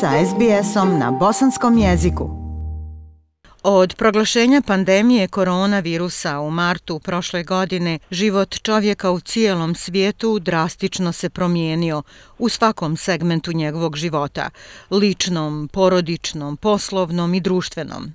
sa SBS-om na bosanskom jeziku. Od proglašenja pandemije koronavirusa u martu prošle godine, život čovjeka u cijelom svijetu drastično se promijenio u svakom segmentu njegovog života, ličnom, porodičnom, poslovnom i društvenom.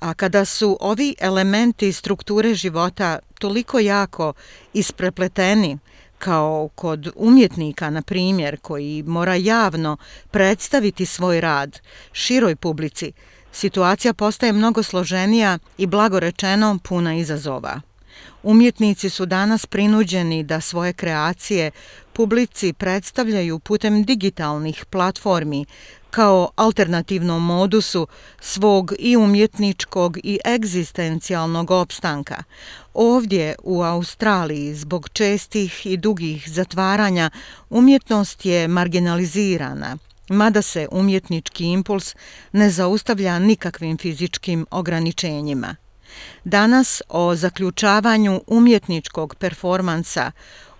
A kada su ovi elementi strukture života toliko jako isprepleteni, kao kod umjetnika, na primjer, koji mora javno predstaviti svoj rad široj publici, situacija postaje mnogo složenija i blagorečeno puna izazova. Umjetnici su danas prinuđeni da svoje kreacije publici predstavljaju putem digitalnih platformi kao alternativnom modusu svog i umjetničkog i egzistencijalnog opstanka. Ovdje u Australiji zbog čestih i dugih zatvaranja umjetnost je marginalizirana, mada se umjetnički impuls ne zaustavlja nikakvim fizičkim ograničenjima. Danas o zaključavanju umjetničkog performansa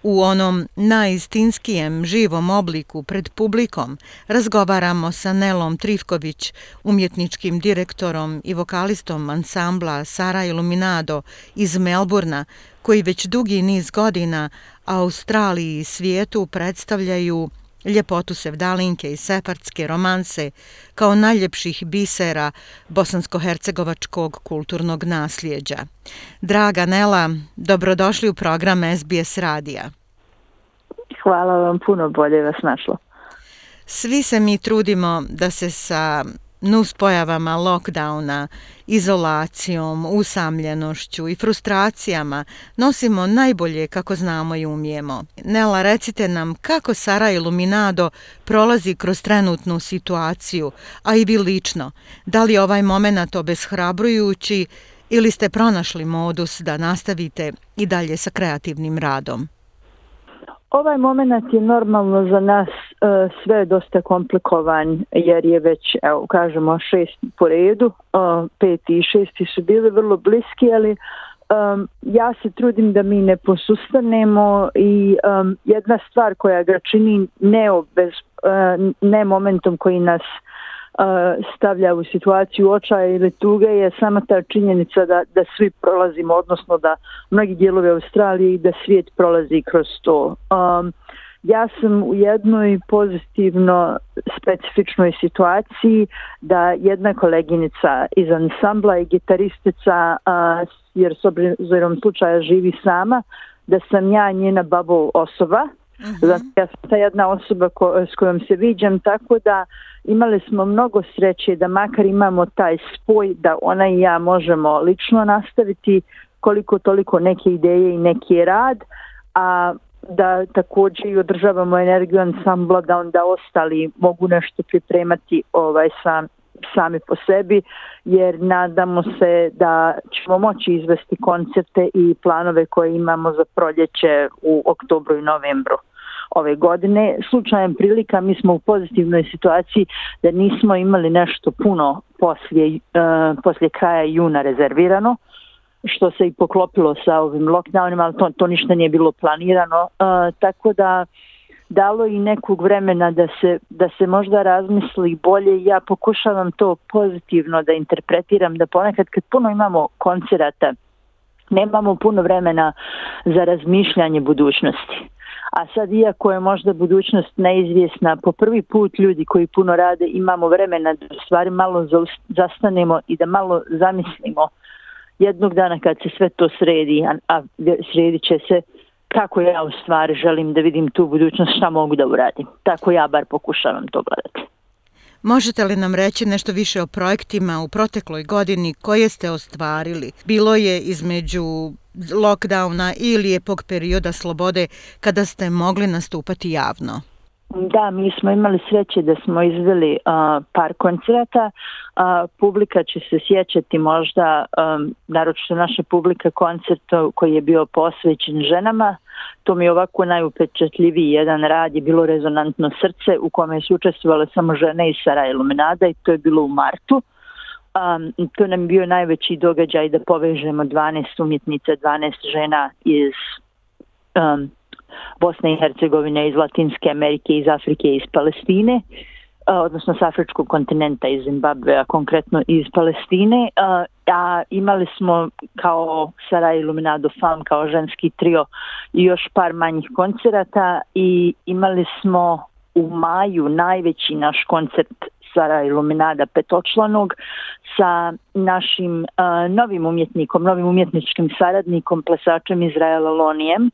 u onom najistinskijem živom obliku pred publikom razgovaramo sa Nelom Trifković, umjetničkim direktorom i vokalistom ansambla Sara Illuminado iz Melburna, koji već dugi niz godina Australiji i svijetu predstavljaju ljepotu sevdalinke i sefardske romanse kao najljepših bisera bosansko-hercegovačkog kulturnog nasljeđa. Draga Nela, dobrodošli u program SBS Radija. Hvala vam puno, bolje vas našlo. Svi se mi trudimo da se sa nuspojavama lockdowna, izolacijom, usamljenošću i frustracijama nosimo najbolje kako znamo i umijemo. Nela, recite nam kako Sara Iluminado prolazi kroz trenutnu situaciju, a i vi lično. Da li ovaj moment obeshrabrujući ili ste pronašli modus da nastavite i dalje sa kreativnim radom? Ovaj moment je normalno za nas e, sve dosta komplikovan jer je već, evo, kažemo, šest po redu, e, peti i šesti su bili vrlo bliski, ali um, ja se trudim da mi ne posustanemo i um, jedna stvar koja ga čini ne, obez, uh, e, ne momentom koji nas uh, stavlja u situaciju očaja ili tuge je sama ta činjenica da, da svi prolazimo, odnosno da mnogi dijelovi Australije i da svijet prolazi kroz to. Um, ja sam u jednoj pozitivno specifičnoj situaciji da jedna koleginica iz ansambla i gitaristica, uh, jer s obzirom slučaja živi sama, da sam ja njena babo osoba, Uh -huh. Zato ja sam ta jedna osoba ko, s kojom se viđam, tako da imali smo mnogo sreće da makar imamo taj spoj da ona i ja možemo lično nastaviti koliko toliko neke ideje i neki rad, a da također i održavamo energiju ansambla da onda ostali mogu nešto pripremati ovaj sam, sami po sebi, jer nadamo se da ćemo moći izvesti koncerte i planove koje imamo za proljeće u oktobru i novembru ove godine. Slučajem prilika mi smo u pozitivnoj situaciji da nismo imali nešto puno poslije, uh, poslije kraja juna rezervirano što se i poklopilo sa ovim lockdownima, ali to, to ništa nije bilo planirano. Uh, tako da dalo i nekog vremena da se, da se možda razmisli bolje. Ja pokušavam to pozitivno da interpretiram, da ponekad kad puno imamo koncerata, nemamo puno vremena za razmišljanje budućnosti a sad iako je možda budućnost neizvjesna, po prvi put ljudi koji puno rade imamo vremena da stvari malo zastanemo i da malo zamislimo jednog dana kad se sve to sredi, a, a sredit će se kako ja u stvari želim da vidim tu budućnost, šta mogu da uradim. Tako ja bar pokušavam to gledati. Možete li nam reći nešto više o projektima u protekloj godini koje ste ostvarili? Bilo je između lockdowna ili je perioda slobode kada ste mogli nastupati javno? Da, mi smo imali sreće da smo izveli uh, par koncerta. Uh, publika će se sjećati možda, um, naročito naša publika, koncerta koji je bio posvećen ženama. To mi je ovako najupečetljiviji jedan rad, je bilo rezonantno srce u kome su učestvovale samo žene iz Sara Iluminada i to je bilo u martu. Um, to nam bio najveći događaj da povežemo 12 umjetnica, 12 žena iz um, Bosne i Hercegovine, iz Latinske Amerike, iz Afrike i iz Palestine. odnosno s Afričkog kontinenta iz Zimbabve, a konkretno iz Palestine, a imali smo kao Sara Iluminado Fam, kao ženski trio i još par manjih koncerata i imali smo u maju najveći naš koncert Sara Illuminada petočlanog sa našim uh, novim umjetnikom, novim umjetničkim saradnikom, plesačem Izraela Lonijem,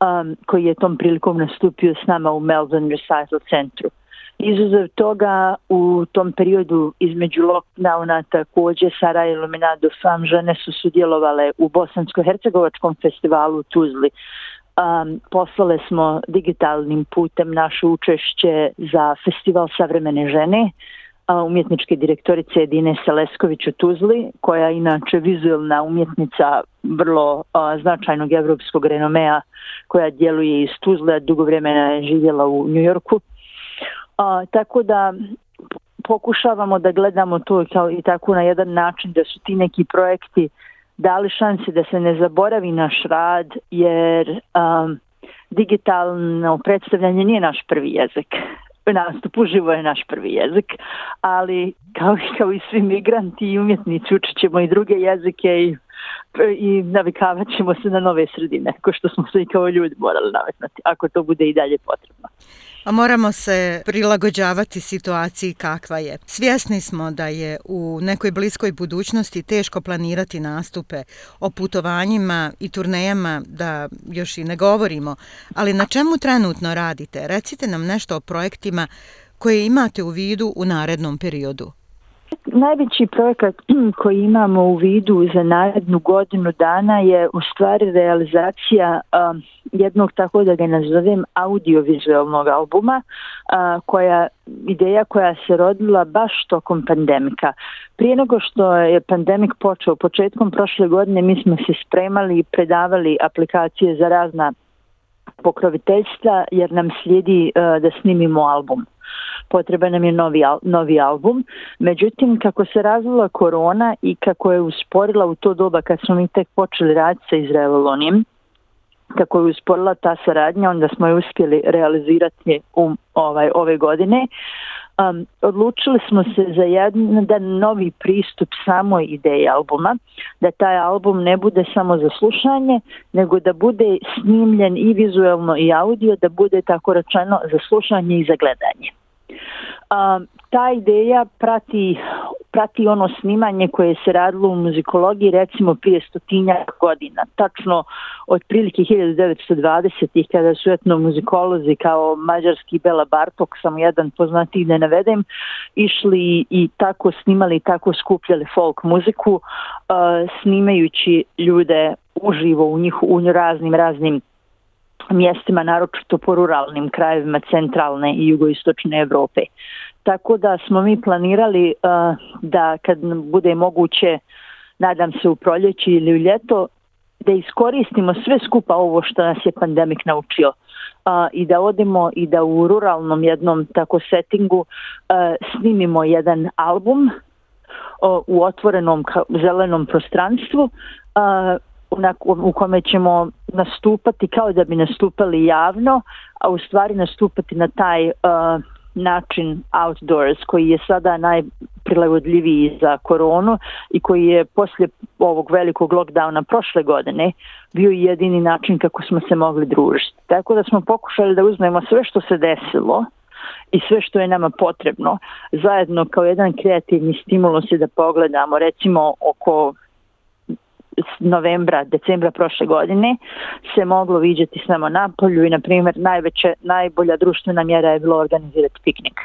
um, koji je tom prilikom nastupio s nama u Melbourne Recital centru. Izuzev toga, u tom periodu između lockdowna također Sara Iluminado Fam žene su sudjelovale u Bosansko-Hercegovačkom festivalu u Tuzli. Um, poslale smo digitalnim putem naše učešće za festival savremene žene, umjetničke direktorice Edine Selesković u Tuzli, koja je inače vizualna umjetnica vrlo a, značajnog evropskog renomea koja djeluje iz Tuzle, dugo vremena je živjela u Njujorku. A, tako da pokušavamo da gledamo to kao i tako na jedan način da su ti neki projekti dali šanse da se ne zaboravi naš rad jer um, digitalno predstavljanje nije naš prvi jezik nastup uživo je naš prvi jezik, ali kao, kao i svi migranti i umjetnici učit ćemo i druge jezike i, i navikavat ćemo se na nove sredine, ko što smo se i kao ljudi morali navetnati, ako to bude i dalje potrebno. A moramo se prilagođavati situaciji kakva je. Svjesni smo da je u nekoj bliskoj budućnosti teško planirati nastupe o putovanjima i turnejama, da još i ne govorimo, ali na čemu trenutno radite? Recite nam nešto o projektima koje imate u vidu u narednom periodu. Najveći projekat koji imamo u vidu za narednu godinu dana je u stvari realizacija um, jednog tako da ga nazovem audiovizualnog albuma uh, koja ideja koja se rodila baš tokom pandemika. Prije nego što je pandemik počeo početkom prošle godine mi smo se spremali i predavali aplikacije za razna pokroviteljstva jer nam slijedi uh, da snimimo album potreba nam je novi, al novi album. Međutim, kako se razvila korona i kako je usporila u to doba kad smo mi tek počeli raditi sa Izraelonijem, kako je usporila ta saradnja, onda smo je uspjeli realizirati u ovaj ove godine. Um, odlučili smo se za jedan novi pristup samoj ideji albuma, da taj album ne bude samo za slušanje, nego da bude snimljen i vizuelno i audio, da bude tako rečeno za slušanje i za gledanje. Um, ta ideja prati, prati ono snimanje koje se radilo u muzikologiji recimo prije stotinja godina. Tačno od prilike 1920-ih kada su etnomuzikolozi kao mađarski Bela Bartok, samo jedan poznati ne navedem, išli i tako snimali i tako skupljali folk muziku uh, snimajući ljude uživo u njih u raznim raznim mjestima, naročito po ruralnim krajevima centralne i jugoistočne Evrope. Tako da smo mi planirali uh, da kad bude moguće, nadam se u proljeći ili u ljeto, da iskoristimo sve skupa ovo što nas je pandemik naučio uh, i da odemo i da u ruralnom jednom tako settingu uh, snimimo jedan album uh, u otvorenom zelenom prostranstvu na, u kome ćemo nastupati kao da bi nastupali javno, a u stvari nastupati na taj uh, način outdoors koji je sada najprilagodljiviji za koronu i koji je poslije ovog velikog lockdowna prošle godine bio jedini način kako smo se mogli družiti. Tako da smo pokušali da uzmemo sve što se desilo i sve što je nama potrebno zajedno kao jedan kreativni stimulus je da pogledamo recimo oko novembra, decembra prošle godine se moglo viđati samo na polju i na primjer najveće, najbolja društvena mjera je bilo organizirati piknik.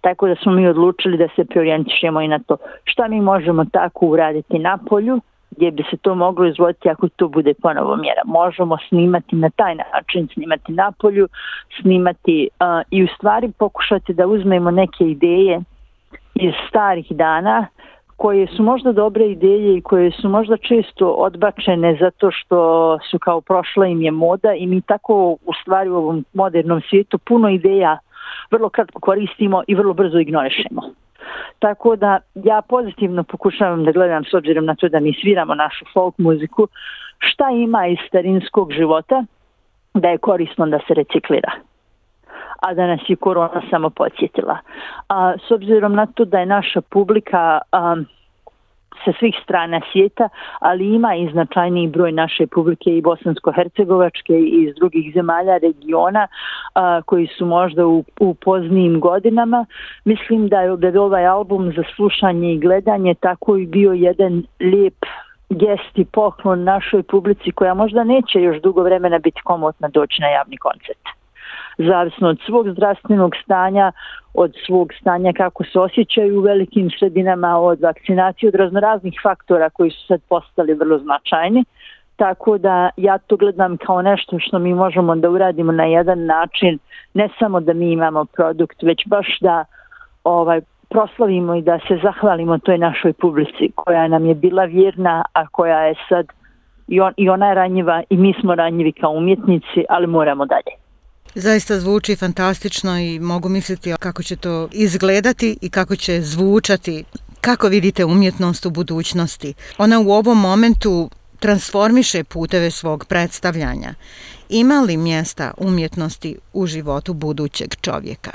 Tako da smo mi odlučili da se priorijentišemo i na to šta mi možemo tako uraditi na polju gdje bi se to moglo izvoditi ako to bude ponovo mjera. Možemo snimati na taj način, snimati na polju, snimati uh, i u stvari pokušati da uzmemo neke ideje iz starih dana koje su možda dobre ideje i koje su možda često odbačene zato što su kao prošla im je moda i mi tako u stvari u ovom modernom svijetu puno ideja vrlo kratko koristimo i vrlo brzo ignorišemo. Tako da ja pozitivno pokušavam da gledam s obzirom na to da mi sviramo našu folk muziku, šta ima iz starinskog života da je korisno da se reciklira a da nas je korona samo podsjetila. A, s obzirom na to da je naša publika a, sa svih strana svijeta, ali ima i značajniji broj naše publike i bosansko-hercegovačke i iz drugih zemalja regiona a, koji su možda u, u poznijim godinama. Mislim da je, da je ovaj album za slušanje i gledanje tako i bio jedan lijep gest i poklon našoj publici koja možda neće još dugo vremena biti komotna doći na javni koncert zavisno od svog zdravstvenog stanja, od svog stanja kako se osjećaju u velikim sredinama, od vakcinacije, od raznoraznih faktora koji su sad postali vrlo značajni. Tako da ja to gledam kao nešto što mi možemo da uradimo na jedan način, ne samo da mi imamo produkt, već baš da ovaj proslavimo i da se zahvalimo toj našoj publici koja nam je bila vjerna, a koja je sad i, on, i ona je ranjiva i mi smo ranjivi kao umjetnici, ali moramo dalje. Zaista zvuči fantastično i mogu misliti kako će to izgledati i kako će zvučati. Kako vidite umjetnost u budućnosti? Ona u ovom momentu transformiše puteve svog predstavljanja. Ima li mjesta umjetnosti u životu budućeg čovjeka?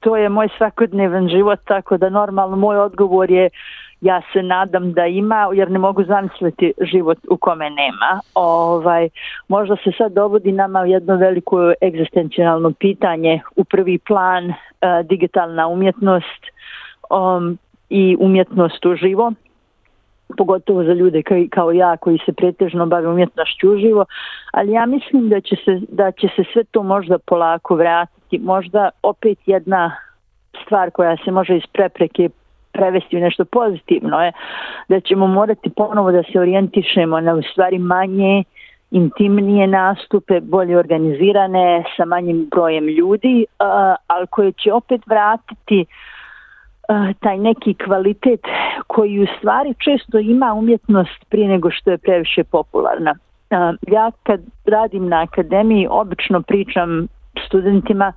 To je moj svakodnevan život, tako da normalno moj odgovor je ja se nadam da ima, jer ne mogu zamisliti život u kome nema. Ovaj, možda se sad dovodi nama jedno veliko egzistencijalno pitanje u prvi plan uh, digitalna umjetnost um, i umjetnost uživo pogotovo za ljude kao, kao ja koji se pretežno bave umjetnošću uživo, ali ja mislim da će, se, da će se sve to možda polako vratiti. Možda opet jedna stvar koja se može iz prepreke prevesti u nešto pozitivno je da ćemo morati ponovo da se orijentišemo na u stvari manje intimnije nastupe, bolje organizirane, sa manjim brojem ljudi, ali koje će opet vratiti taj neki kvalitet koji u stvari često ima umjetnost prije nego što je previše popularna. Ja kad radim na akademiji obično pričam studentima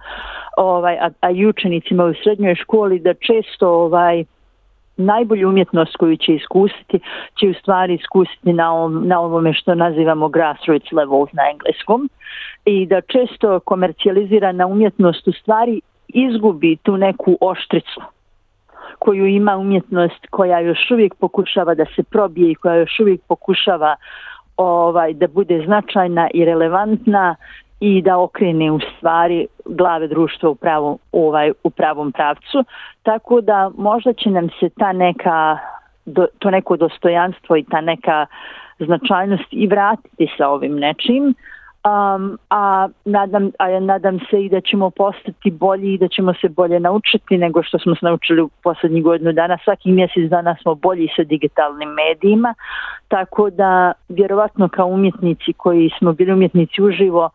ovaj, a, a i učenicima u srednjoj školi da često ovaj, najbolju umjetnost koju će iskusiti, će u stvari iskusiti na, ovom, na ovome što nazivamo grassroots levels na engleskom. I da često komercijalizirana umjetnost u stvari izgubi tu neku oštricu koju ima umjetnost koja još uvijek pokušava da se probije i koja još uvijek pokušava ovaj da bude značajna i relevantna i da okrene u stvari glave društva u pravom, ovaj, u pravom pravcu. Tako da možda će nam se ta neka, do, to neko dostojanstvo i ta neka značajnost i vratiti sa ovim nečim. Um, a, nadam, a nadam se i da ćemo postati bolji i da ćemo se bolje naučiti nego što smo se naučili u posljednjih godinu dana. Svaki mjesec dana smo bolji sa digitalnim medijima, tako da vjerovatno kao umjetnici koji smo bili umjetnici uživo,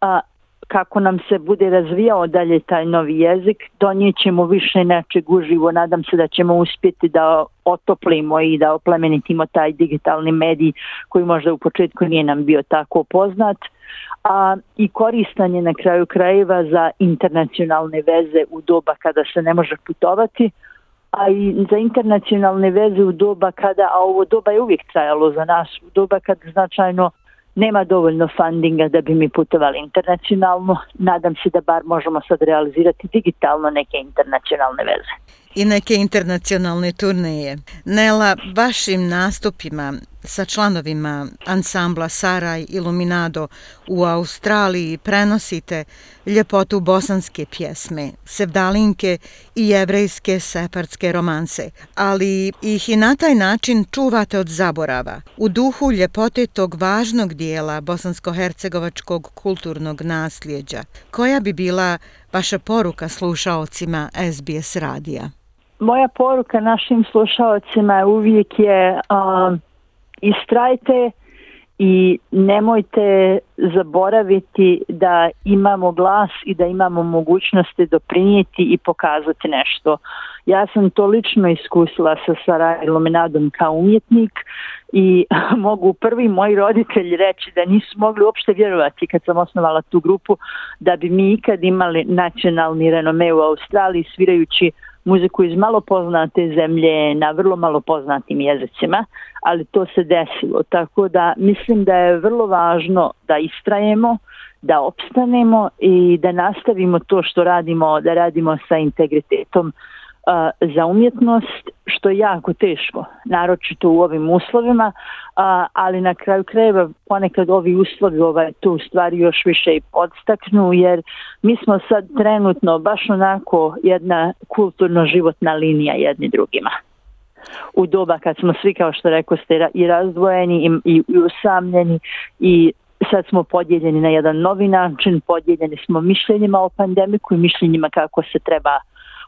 a, kako nam se bude razvijao dalje taj novi jezik, donijećemo više nečeg uživo. Nadam se da ćemo uspjeti da otoplimo i da oplemenitimo taj digitalni medij koji možda u početku nije nam bio tako poznat. A, I koristan je na kraju krajeva za internacionalne veze u doba kada se ne može putovati, a i za internacionalne veze u doba kada, a ovo doba je uvijek trajalo za nas, u doba kad značajno nema dovoljno fundinga da bi mi putovali internacionalno. Nadam se da bar možemo sad realizirati digitalno neke internacionalne veze. I neke internacionalne turneje. Nela, vašim nastupima sa članovima ansambla Saraj Iluminado u Australiji prenosite ljepotu bosanske pjesme, sevdalinke i jevrejske separske romanse, ali ih i na taj način čuvate od zaborava. U duhu ljepote tog važnog dijela bosansko-hercegovačkog kulturnog nasljeđa, koja bi bila vaša poruka slušaocima SBS radija? Moja poruka našim slušaocima uvijek je um, istrajte i nemojte zaboraviti da imamo glas i da imamo mogućnosti doprinijeti i pokazati nešto. Ja sam to lično iskusila sa Saraj Iluminadom kao umjetnik i mogu prvi moji roditelji reći da nisu mogli uopšte vjerovati kad sam osnovala tu grupu da bi mi ikad imali nacionalni renome u Australiji svirajući muziku iz malo poznate zemlje na vrlo malo poznatim jezicima, ali to se desilo. Tako da mislim da je vrlo važno da istrajemo, da opstanemo i da nastavimo to što radimo, da radimo sa integritetom za umjetnost, što je jako teško, naročito u ovim uslovima, a, ali na kraju krajeva ponekad ovi uslovi ovaj, tu stvari još više i podstaknu, jer mi smo sad trenutno baš onako jedna kulturno-životna linija jedni drugima. U doba kad smo svi, kao što rekao ste, i razdvojeni i, i, i usamljeni i sad smo podijeljeni na jedan novi način, podijeljeni smo mišljenjima o pandemiku i mišljenjima kako se treba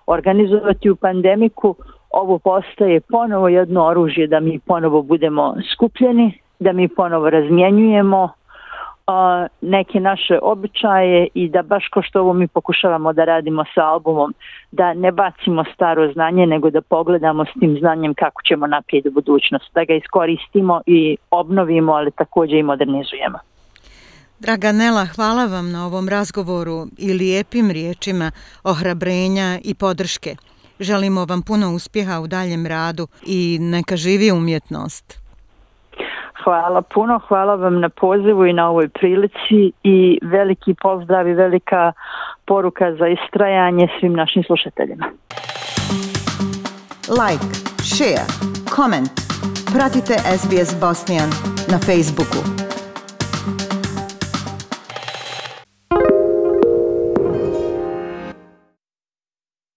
organizovati u pandemiku, ovo postaje ponovo jedno oružje da mi ponovo budemo skupljeni, da mi ponovo razmjenjujemo uh, neke naše običaje i da baš ko što ovo mi pokušavamo da radimo sa albumom, da ne bacimo staro znanje, nego da pogledamo s tim znanjem kako ćemo naprijed u budućnost, da ga iskoristimo i obnovimo, ali također i modernizujemo. Draga Nela, hvala vam na ovom razgovoru i lijepim riječima ohrabrenja i podrške. Želimo vam puno uspjeha u daljem radu i neka živi umjetnost. Hvala puno, hvala vam na pozivu i na ovoj prilici i veliki pozdrav i velika poruka za istrajanje svim našim slušateljima. Like, share, comment. Pratite SBS Bosnian na Facebooku.